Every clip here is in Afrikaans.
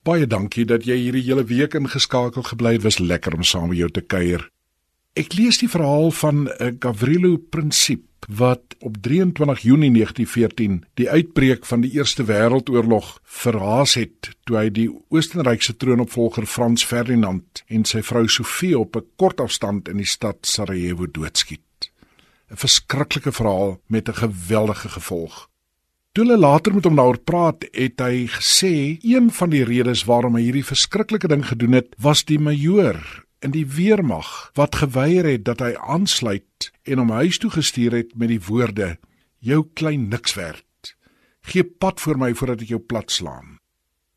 Baie dankie dat jy hierdie hele week ingeskakel gebly het. Was lekker om saam met jou te kuier. Ek lees die verhaal van uh, Gavrilo Princip wat op 23 Junie 1914 die uitbreek van die Eerste Wêreldoorlog verhaas het toe hy die Oostenrykse troonopvolger Frans Ferdinand en sy vrou Sofie op 'n kort afstand in die stad Sarajevo doodskiet. 'n Verskriklike verhaal met 'n geweldige gevolg. Toe hulle later met hom daaroor praat, het hy gesê een van die redes waarom hy hierdie verskriklike ding gedoen het, was die majoor in die weermag wat geweier het dat hy aansluit en hom huis toe gestuur het met die woorde: "Jou klein niks werd. Gee pad vir my voordat ek jou plat slaan."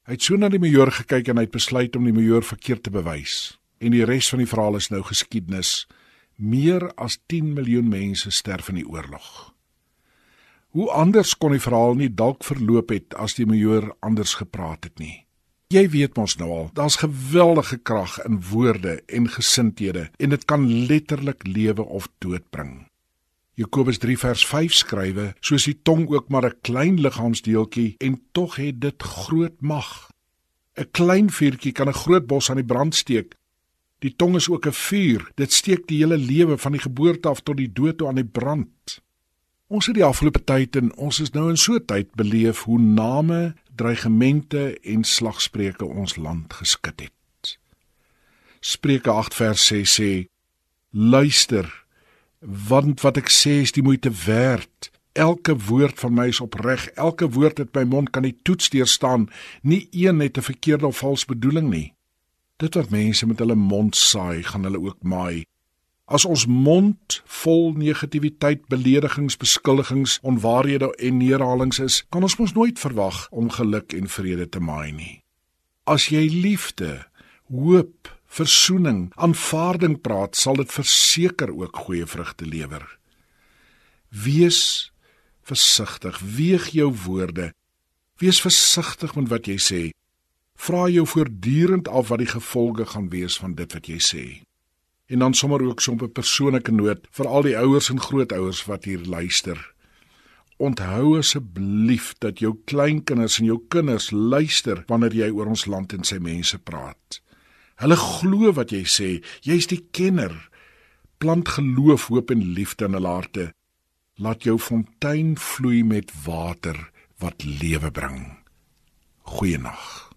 Hy het so na die majoor gekyk en hy het besluit om die majoor verkeerd te bewys. En die res van die verhaal is nou geskiedenis. Meer as 10 miljoen mense sterf in die oorlog. Hoe anders kon die verhaal nie dalk verloop het as die majoor anders gepraat het nie. Jy weet mos nou al, daar's geweldige krag in woorde en gesindhede en dit kan letterlik lewe of dood bring. Jakobus 3 vers 5 skrywe: Soos die tong ook maar 'n klein liggaamsdeeltjie en tog het dit groot mag. 'n Klein vuurtjie kan 'n groot bos aan die brand steek. Die tong is ook 'n vuur. Dit steek die hele lewe van die geboorte af tot die dood toe aan die brand. Ons het die afgelope tyd en ons is nou in so 'n tyd beleef hoe name, dreigemente en slagspreuke ons land geskit het. Spreuke 8 vers 6 sê: Luister, want wat ek sê is die moeite werd. Elke woord van my is opreg, elke woord uit my mond kan die toets deurstaan, nie een het 'n verkeerde of vals bedoeling nie. Dit wat mense met hulle mond saai, gaan hulle ook maai. As ons mond vol negativiteit, beledigings, beskuldigings, onwaarhede en neerhalings is, kan ons mos nooit verwag om geluk en vrede te maai nie. As jy liefde, hoop, versoening, aanvaarding praat, sal dit verseker ook goeie vrugte lewer. Wees versigtig, weeg jou woorde. Wees versigtig met wat jy sê. Vra jou voortdurend af wat die gevolge gaan wees van dit wat jy sê en dan sommer ook so 'n persoonlike noot vir al die ouers en grootouers wat hier luister. Onthou asseblief dat jou kleinkinders en jou kinders luister wanneer jy oor ons land en sy mense praat. Hulle glo wat jy sê, jy's die kenner. Plant geloof, hoop en liefde in hulle harte. Laat jou fontein vloei met water wat lewe bring. Goeienaand.